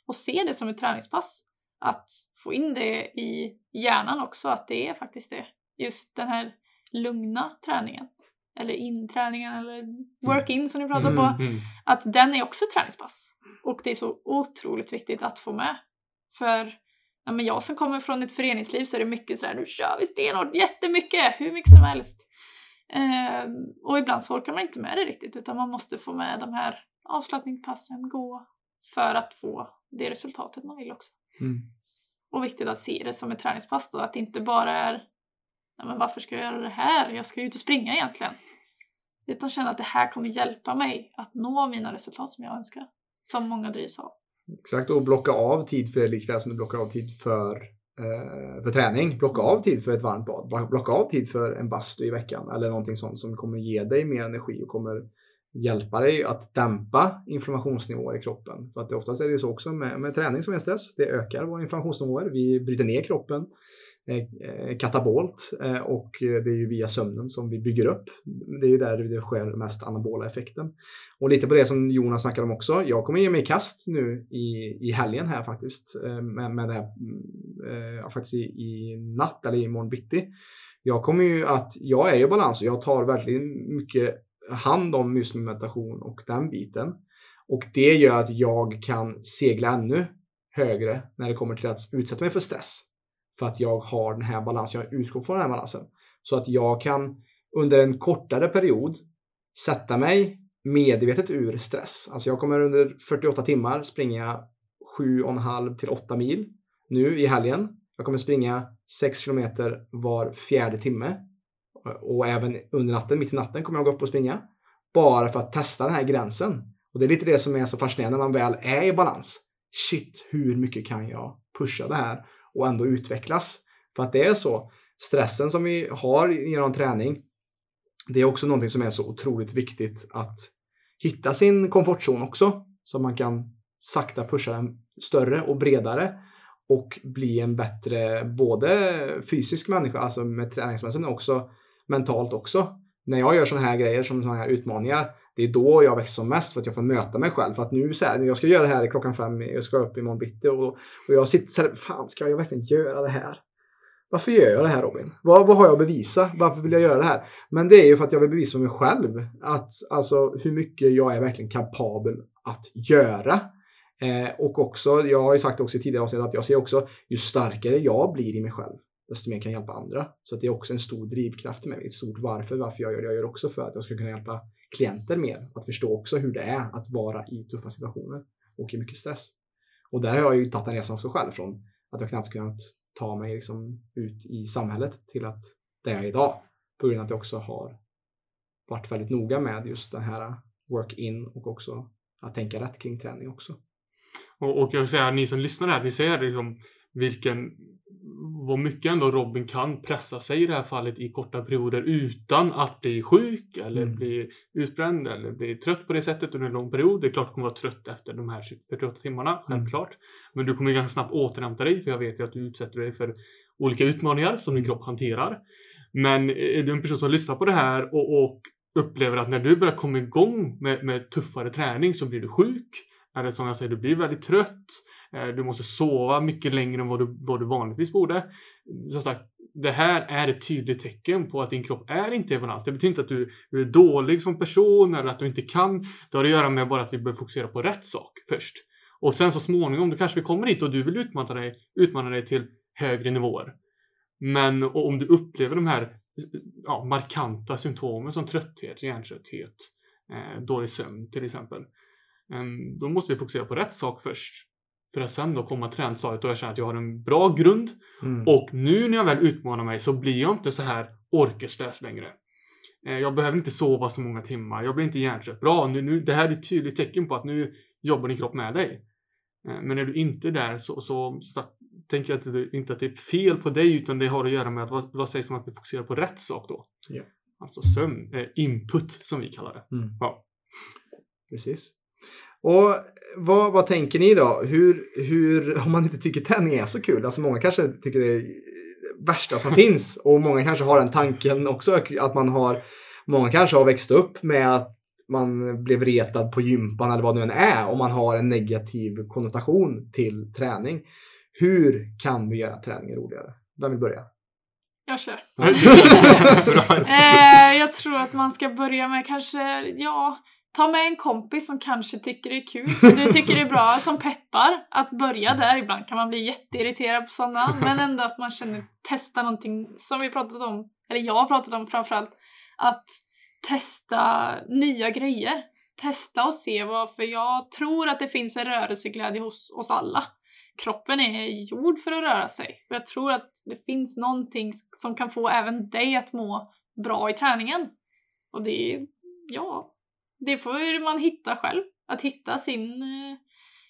Och se det som ett träningspass. Att få in det i hjärnan också, att det är faktiskt det. Just den här lugna träningen. Eller inträningen eller work-in som ni pratar på. Mm. Mm. Att den är också träningspass. Och det är så otroligt viktigt att få med. För ja, men jag som kommer från ett föreningsliv så är det mycket så här, nu kör vi stenhårt jättemycket, hur mycket som helst. Ehm, och ibland så orkar man inte med det riktigt utan man måste få med de här avslappningspassen, gå, för att få det resultatet man vill också. Mm. Och viktigt att se det som ett träningspass då, att det inte bara är Nej, men varför ska jag göra det här? Jag ska ju ut och springa egentligen. Utan känna att det här kommer hjälpa mig att nå mina resultat som jag önskar. Som många drivs av. Exakt, och blocka av tid för det likväl som du blockar av tid för, eh, för träning. Blocka av tid för ett varmt bad. Blocka av tid för en bastu i veckan eller någonting sånt som kommer ge dig mer energi och kommer hjälpa dig att dämpa inflammationsnivåer i kroppen. För att det oftast är det ju så också med, med träning som är stress. Det ökar våra inflammationsnivåer. Vi bryter ner kroppen eh, Eh, katabolt eh, och eh, det är ju via sömnen som vi bygger upp. Det är ju där det sker mest anabola effekten. Och lite på det som Jonas snackade om också. Jag kommer ge mig i kast nu i, i helgen här faktiskt med, med det här mm, eh, faktiskt i, i natt eller i morgon bitti. Jag kommer ju att, jag är i balans och jag tar verkligen mycket hand om just meditation och den biten. Och det gör att jag kan segla ännu högre när det kommer till att utsätta mig för stress. För att jag har den här balansen, jag utgår från den här balansen. Så att jag kan under en kortare period sätta mig medvetet ur stress. Alltså jag kommer under 48 timmar springa 7,5 till 8 mil nu i helgen. Jag kommer springa 6 kilometer var fjärde timme. Och även under natten, mitt i natten, kommer jag gå upp och springa. Bara för att testa den här gränsen. Och det är lite det som är så fascinerande när man väl är i balans. Shit, hur mycket kan jag pusha det här och ändå utvecklas? För att det är så. Stressen som vi har genom träning, det är också någonting som är så otroligt viktigt att hitta sin komfortzon också. Så man kan sakta pusha den större och bredare och bli en bättre både fysisk människa, alltså med träningsmässigt, men också mentalt också. När jag gör sådana här grejer som sådana här utmaningar, det är då jag växer som mest för att jag får möta mig själv. För att nu så här, jag ska göra det här klockan fem, jag ska upp imorgon bitti och, och jag sitter så här, fan ska jag verkligen göra det här? Varför gör jag det här Robin? Vad, vad har jag att bevisa? Varför vill jag göra det här? Men det är ju för att jag vill bevisa för mig själv att alltså hur mycket jag är verkligen kapabel att göra. Eh, och också, jag har ju sagt också i tidigare avsnitt att jag ser också ju starkare jag blir i mig själv, desto mer kan jag hjälpa andra. Så det är också en stor drivkraft i mig, ett stort varför, varför jag gör det jag gör också för att jag ska kunna hjälpa klienter mer att förstå också hur det är att vara i tuffa situationer och i mycket stress. Och där har jag ju tagit en resa också själv från att jag knappt kunnat ta mig liksom ut i samhället till att det jag är idag. På grund av att jag också har varit väldigt noga med just den här work-in och också att tänka rätt kring träning också. Och, och jag vill säga, ni som lyssnar här, ni ser liksom vilken vad mycket ändå Robin kan pressa sig i det här fallet i korta perioder utan att bli sjuk eller mm. bli utbränd eller bli trött på det sättet under en lång period. Det är klart du kommer vara trött efter de här 48 timmarna, mm. självklart. Men du kommer ganska snabbt återhämta dig för jag vet ju att du utsätter dig för olika utmaningar som din kropp hanterar. Men är du en person som lyssnar på det här och, och upplever att när du börjar komma igång med, med tuffare träning så blir du sjuk. Eller som jag säger, du blir väldigt trött. Eh, du måste sova mycket längre än vad du, vad du vanligtvis borde. Som sagt, det här är ett tydligt tecken på att din kropp är inte i balans. Det betyder inte att du, du är dålig som person eller att du inte kan. Det har att göra med bara att vi behöver fokusera på rätt sak först. Och sen så småningom, då kanske vi kommer dit och du vill utmana dig, utmana dig till högre nivåer. Men om du upplever de här ja, markanta symptomen som trötthet, hjärntrötthet, eh, dålig sömn till exempel. Eh, då måste vi fokusera på rätt sak först. För att sen då komma till trendstadiet och jag känner att jag har en bra grund. Mm. Och nu när jag väl utmanar mig så blir jag inte så här orkeslös längre. Eh, jag behöver inte sova så många timmar. Jag blir inte hjärntrött. Bra, nu, nu, det här är ett tydligt tecken på att nu jobbar din kropp med dig. Eh, men är du inte där så, så, så, så tänker jag att det, inte att det är fel på dig utan det har att göra med att vad, vad sägs om att vi fokuserar på rätt sak då? Yeah. Alltså sömn, eh, input som vi kallar det. Mm. Ja. Precis. Och vad, vad tänker ni då? Hur, hur, om man inte tycker träning är så kul, alltså många kanske tycker det är värsta som finns och många kanske har den tanken också att man har, många kanske har växt upp med att man blev retad på gympan eller vad det nu än är och man har en negativ konnotation till träning. Hur kan vi göra träningen roligare? Vem vill börja? Jag kör. eh, jag tror att man ska börja med kanske, ja, Ta med en kompis som kanske tycker det är kul, som du tycker det är bra, som peppar. Att börja där, ibland kan man bli jätteirriterad på sådana, men ändå att man känner testa någonting som vi pratat om, eller jag har pratat om framförallt, att testa nya grejer. Testa och se vad, för jag tror att det finns en rörelseglädje hos oss alla. kroppen är gjord för att röra sig. Och jag tror att det finns någonting som kan få även dig att må bra i träningen. Och det är, ja, det får man hitta själv. Att hitta sin, eh,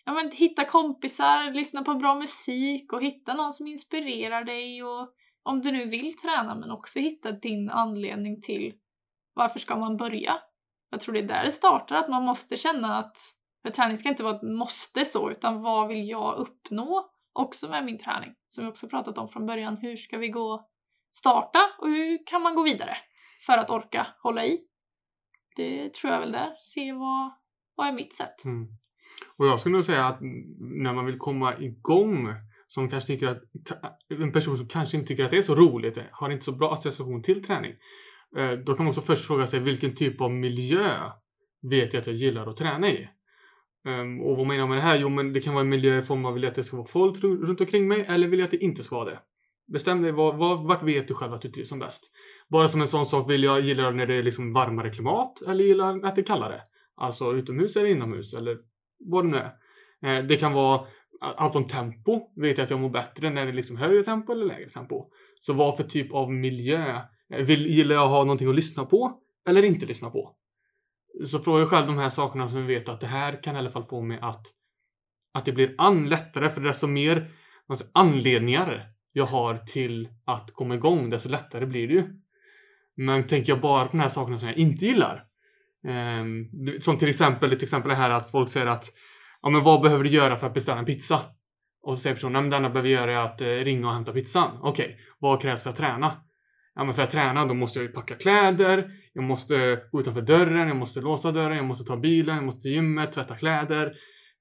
ja men hitta kompisar, lyssna på bra musik och hitta någon som inspirerar dig och om du nu vill träna men också hitta din anledning till varför ska man börja? Jag tror det är där det startar, att man måste känna att för träning ska inte vara ett måste så, utan vad vill jag uppnå också med min träning? Som vi också pratat om från början, hur ska vi gå starta och hur kan man gå vidare för att orka hålla i? Det tror jag väl där, se vad, vad är mitt sätt? Mm. Och jag skulle nog säga att när man vill komma igång som kanske tycker att en person som kanske inte tycker att det är så roligt, eh, har inte så bra association till träning. Eh, då kan man också först fråga sig vilken typ av miljö vet jag att jag gillar att träna i? Ehm, och vad menar jag med det här? Jo, men det kan vara en miljö i form av vill jag att det ska vara folk runt omkring mig eller vill jag att det inte ska vara det? Bestäm dig, var, var, vart vet du själv att du trivs som bäst? Bara som en sån sak, vill jag gilla när det är liksom varmare klimat eller gillar att det är kallare? Alltså utomhus eller inomhus eller vad det nu är. Eh, det kan vara allt från tempo, vet jag att jag mår bättre när det är liksom högre tempo eller lägre tempo. Så vad för typ av miljö? Eh, vill, gillar jag ha någonting att lyssna på eller inte lyssna på? Så fråga själv de här sakerna som vi vet att det här kan i alla fall få mig att att det blir an lättare för desto mer alltså, anledningar jag har till att komma igång desto lättare blir det ju. Men tänker jag bara på de här sakerna som jag inte gillar. Eh, som till exempel, till exempel det här att folk säger att ja men vad behöver du göra för att beställa en pizza? Och så säger personen, men det enda behöver göra är att eh, ringa och hämta pizzan. Okej, okay. vad krävs för att träna? Ja men för att träna då måste jag ju packa kläder, jag måste gå utanför dörren, jag måste låsa dörren, jag måste ta bilen, jag måste till gymmet, tvätta kläder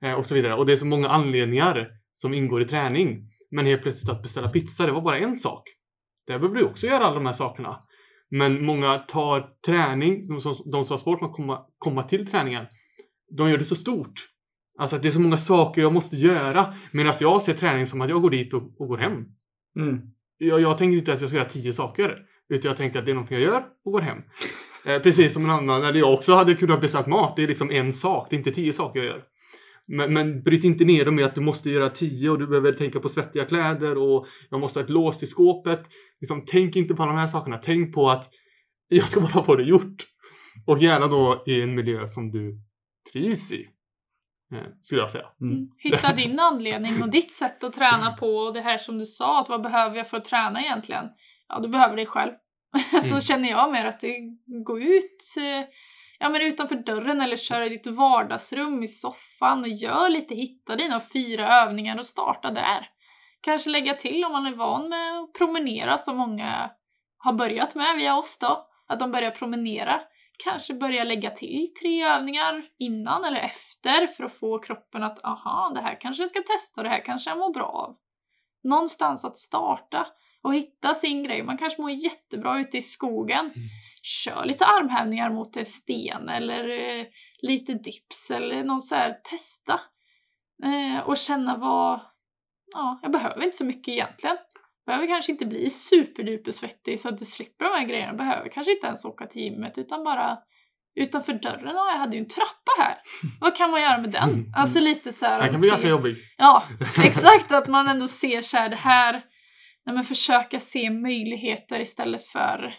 eh, och så vidare. Och det är så många anledningar som ingår i träning. Men helt plötsligt att beställa pizza, det var bara en sak. Där behöver du också göra alla de här sakerna. Men många tar träning, de som, de som har svårt att komma, komma till träningen, de gör det så stort. Alltså att det är så många saker jag måste göra. Medan jag ser träning som att jag går dit och, och går hem. Mm. Jag, jag tänker inte att jag ska göra tio saker. Utan jag tänkte att det är någonting jag gör och går hem. Eh, precis som en annan, eller jag också hade kunnat beställa mat. Det är liksom en sak, det är inte tio saker jag gör. Men, men bryt inte ner dem med att du måste göra tio och du behöver tänka på svettiga kläder och jag måste ha ett lås till skåpet. Liksom, tänk inte på alla de här sakerna. Tänk på att jag ska bara få det gjort. Och gärna då i en miljö som du trivs i. Eh, skulle jag säga. Mm. mm. Hitta din anledning och ditt sätt att träna på och det här som du sa, att vad behöver jag för att träna egentligen? Ja, du behöver dig själv. så mm. känner jag mer att det, gå ut eh, ja, men utanför dörren eller köra i ditt vardagsrum i soffan och gör lite, hitta dina fyra övningar och starta där. Kanske lägga till om man är van med att promenera som många har börjat med via oss då, att de börjar promenera. Kanske börja lägga till tre övningar innan eller efter för att få kroppen att aha, det här kanske jag ska testa och det här kanske jag mår bra av. Någonstans att starta och hitta sin grej. Man kanske mår jättebra ute i skogen. Mm. Kör lite armhävningar mot en sten eller eh, lite dips eller någon så här, testa. Eh, och känna vad, ja, jag behöver inte så mycket egentligen. Jag behöver kanske inte bli superduper svettig så att du slipper de här grejerna. Jag behöver kanske inte ens åka till gymmet utan bara utanför dörren. Ja, jag hade ju en trappa här. Vad kan man göra med den? Alltså lite så här. Den kan bli ganska jobbig. Ja, exakt. Att man ändå ser så här, det här nej men försöka se möjligheter istället för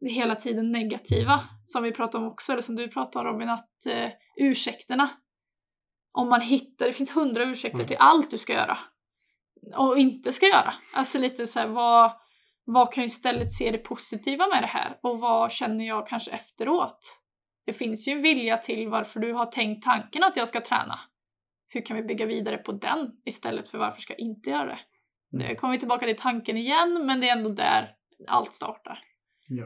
det hela tiden negativa. Som vi pratar om också, eller som du pratar om Robin, att eh, ursäkterna. Om man hittar, det finns hundra ursäkter mm. till allt du ska göra. Och inte ska göra. Alltså lite så här, vad, vad kan jag istället se det positiva med det här? Och vad känner jag kanske efteråt? Det finns ju en vilja till varför du har tänkt tanken att jag ska träna. Hur kan vi bygga vidare på den istället för varför ska jag inte göra det? Nu kommer vi tillbaka till tanken igen, men det är ändå där allt startar. Ja.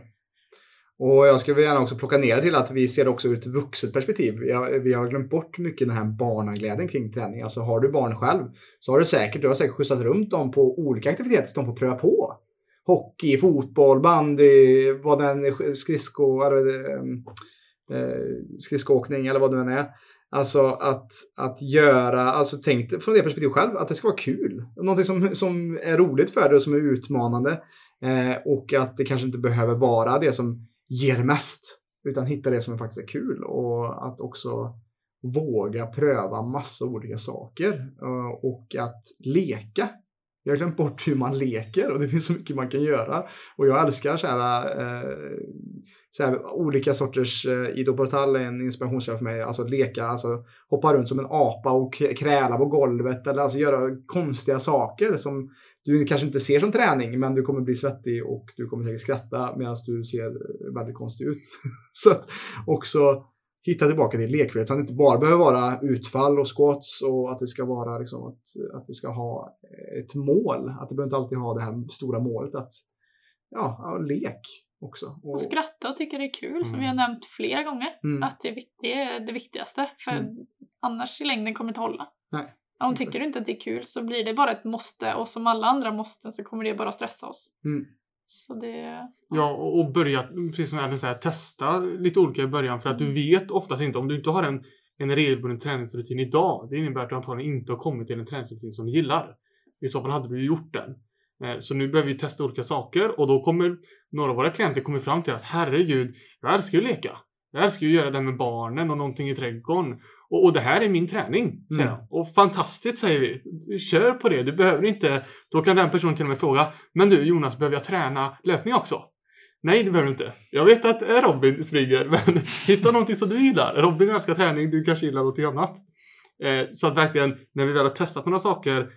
Och jag skulle gärna också plocka ner till att vi ser det också ur ett vuxet perspektiv. Vi har, vi har glömt bort mycket den här barnaglädjen kring träning. Alltså har du barn själv så har du säkert, du har säkert skjutsat runt dem på olika aktiviteter som de får pröva på. Hockey, fotboll, bandy, vad den skridsko, eller, eh, eh, skridskoåkning eller vad det än är. Alltså att, att göra, alltså tänk från det perspektivet själv, att det ska vara kul. Någonting som, som är roligt för dig och som är utmanande. Eh, och att det kanske inte behöver vara det som ger mest. Utan hitta det som faktiskt är kul och att också våga pröva massa olika saker eh, och att leka. Jag har glömt bort hur man leker och det finns så mycket man kan göra. Och jag älskar så här, eh, så här olika sorters, eh, Ido Portal är en inspirationskälla för mig, alltså leka, alltså hoppa runt som en apa och kräla på golvet eller alltså göra konstiga saker som du kanske inte ser som träning men du kommer bli svettig och du kommer säkert skratta medan du ser väldigt konstig ut. så att också hitta tillbaka till lekvärdet så att det inte bara behöver vara utfall och squats och att det ska vara liksom att, att det ska ha ett mål. Att det behöver inte alltid ha det här stora målet att ja, lek också. Och, Och skratta och tycka det är kul som Mm. vi har nämnt flera gånger. mm, Att det är, det viktigaste. För Mm. annars i längden kommer det inte hålla. Nej, Om tycker du inte att det är kul så blir det bara ett måste och som alla andra måsten så kommer det bara stressa oss. Mm. Så det... Ja, och börja, precis som Ellen säger, testa lite olika i början för att du vet oftast inte, om du inte har en, en regelbunden träningsrutin idag, det innebär att du antagligen inte har kommit till en träningsrutin som du gillar. I så fall hade du gjort den. Eh, Så nu behöver vi testa olika saker och då kommer några av våra klienter komma fram till att herregud, jag älskar ju att leka. Jag älskar ju att göra det med barnen och någonting i trädgården. Och, och det här är min träning, säger Mm. jag. Och fantastiskt säger vi. Kör på det. Du behöver inte... Då kan den personen till och med fråga. Men du Jonas, behöver jag träna löpning också? Nej, det behöver du inte. Jag vet att eh, Robin springer, men hitta någonting som du gillar. Robin älskar träning, du kanske gillar någonting annat. Eh, så att verkligen, när vi väl har testat några saker,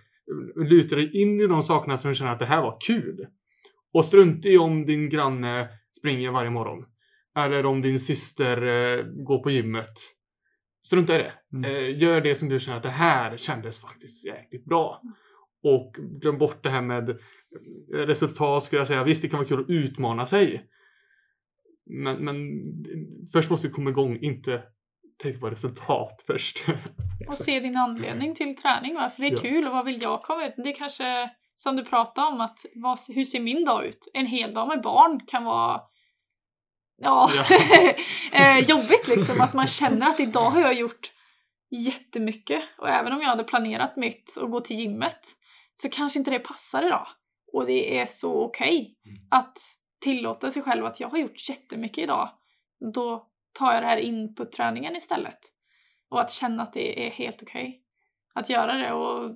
luta dig in i de sakerna som du känner att det här var kul. Och strunta i om din granne springer varje morgon. Eller om din syster eh, går på gymmet. Strunta i det. Mm. Eh, gör det som du känner att det här kändes faktiskt jäkligt bra. Och glöm bort det här med eh, resultat skulle jag säga. Visst, det kan vara kul att utmana sig. Men, men först måste vi komma igång, inte tänka på resultat först. Och se din anledning till träning, varför det är Ja. kul och vad vill jag komma ut? Det är kanske som du pratade om, att vad, hur ser min dag ut? En hel dag med barn kan vara ja, eh, jobbigt liksom. Att man känner att idag har jag gjort jättemycket. Och även om jag hade planerat mitt och gå till gymmet så kanske inte det passar idag. Och det är så okej Mm. att tillåta sig själv att jag har gjort jättemycket idag. Då tar jag det här in på träningen istället. Och att känna att det är helt okej. Att göra det och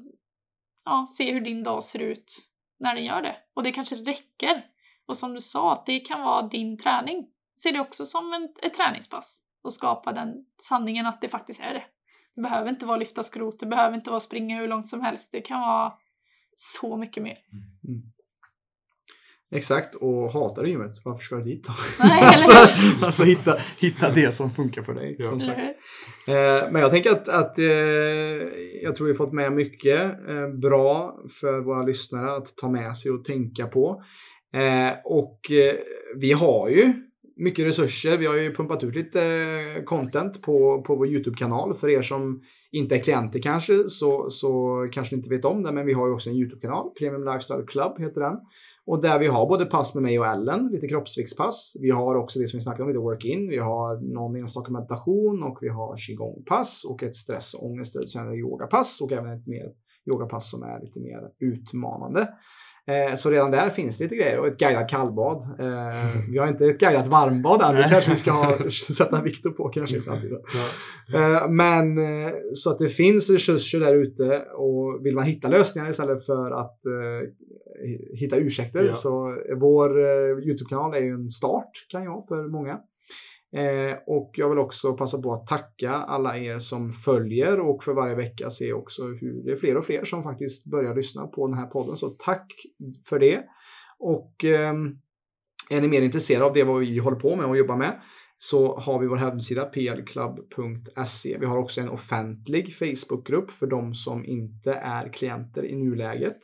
ja, se hur din dag ser ut när den gör det. Och det kanske räcker. Och som du sa, att det kan vara din träning. Se det också som en, ett träningspass. Och skapa den sanningen att det faktiskt är det. Det behöver inte vara lyfta skrot, det behöver inte vara springa hur långt som helst. Det kan vara så mycket mer. Exakt, och hatar du gymmet, varför ska du dit då? Nej, alltså, alltså hitta, hitta det som funkar för dig. Som sagt. Eh, men jag tänker att, att eh, jag tror vi fått med mycket eh, bra för våra lyssnare att ta med sig och tänka på. Eh, och vi har ju mycket resurser. Vi har ju pumpat ut lite eh, content på, på vår YouTube-kanal. För er som inte är klienter kanske så, så kanske ni inte vet om det. Men vi har ju också en YouTube-kanal. Premium Lifestyle Club heter den. Och där vi har både pass med mig och Ellen, lite kroppsviktspass. Vi har också det som vi snackade om, lite work-in. Vi har någon enstaka meditation och vi har qigong-pass och ett stress och ångestreducerande yogapass och även ett mer yogapass som är lite mer utmanande. Eh, så redan där finns lite grejer och ett guidat kallbad. Eh, vi har inte ett guidat varmbad än, det kanske vi ska sätta Viktor på kanske i framtiden. Eh, Men så att det finns resurser där ute och vill man hitta lösningar istället för att hitta ursäkter så vår YouTube-kanal är ju en start kan jag för många. Eh, och jag vill också passa på att tacka alla er som följer och för varje vecka se också hur det är fler och fler som faktiskt börjar lyssna på den här podden. Så tack för det. Och ehm, är ni mer intresserade av det vad vi håller på med och jobbar med så har vi vår hemsida plclub.se. Vi har också en offentlig Facebookgrupp för de som inte är klienter i nuläget.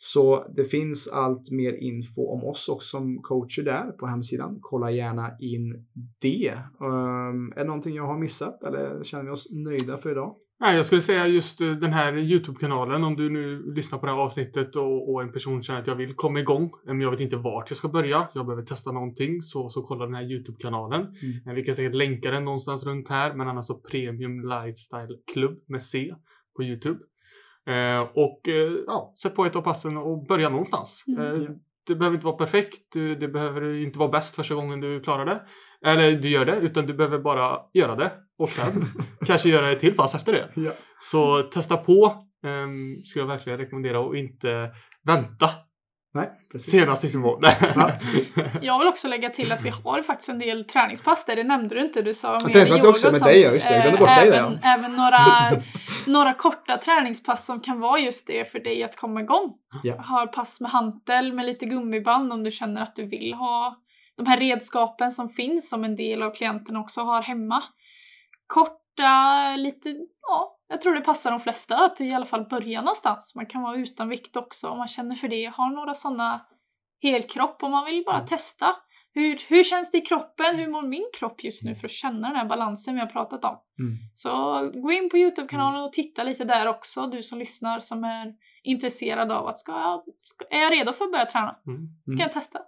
Så det finns allt mer info om oss också som coacher där på hemsidan. Kolla gärna in det. Um, är det någonting jag har missat eller känner vi oss nöjda för idag? Nej, jag skulle säga just eh, den här YouTube-kanalen. Om du nu lyssnar på det här avsnittet och, och en person känner att jag vill komma igång, men jag vet inte vart jag ska börja. Jag behöver testa någonting, så, så kolla den här YouTube-kanalen. Eh, Vi kan säkert länka den någonstans runt här, men annars så Premium Lifestyle Club med C på YouTube. Eh, och eh, ja, sätt på ett av passen och börja någonstans. Mm. Eh. Det behöver inte vara perfekt. Det behöver inte vara bäst första gången du klarar det. Eller du gör det, utan du behöver bara göra det. Och sen kanske göra ett till pass efter det. Ja. Så testa på. Um, skulle jag verkligen rekommendera och inte vänta Nej, precis. senast i sin mål. Ja, precis. Jag vill också lägga till att vi har faktiskt en del träningspass där, det nämnde du inte. Du sa mer träningspass yoga också, och med sånt. dig, ja, just det. Jag glömde bort Eh, dig där, även, ja. även några, några korta träningspass som kan vara just det för dig att komma igång. Ja. Har pass med hantel med lite gummiband om du känner att du vill ha de här redskapen som finns som en del av klienterna också har hemma. Korta, lite, ja, jag tror det passar de flesta att i alla fall börja någonstans. Man kan vara utan vikt också om man känner för det. Har några sådana helkropp om man vill bara testa. Hur, hur känns det i kroppen? Hur mår min kropp just nu för att känna den här balansen vi har pratat om? Mm. Så gå in på Youtube-kanalen och titta lite där också, du som lyssnar som är intresserad av att ska jag, ska, är jag redo för att börja träna? Mm. Ska Mm. jag testa?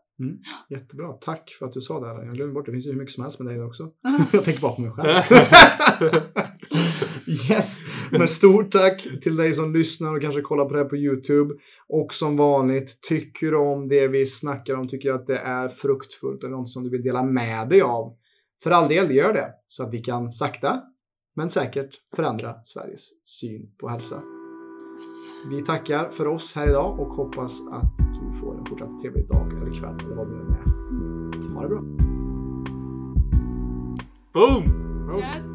Jättebra. Tack för att du sa det. här. Jag glömde bort det. Finns ju hur mycket som helst med dig också. Jag tänker bara på mig själv. Yes, men stort tack till dig som lyssnar och kanske kollar på det här på YouTube. Och som vanligt, tycker du om det vi snackar om, tycker att det är fruktfullt eller något som du vill dela med dig av. För all del, gör det. Så att vi kan sakta, men säkert förändra Sveriges syn på hälsa. Yes. Vi tackar för oss här idag och hoppas att du får en fortsatt trevlig dag eller kväll eller vad det nu än är. Ha det bra. Boom! Yes.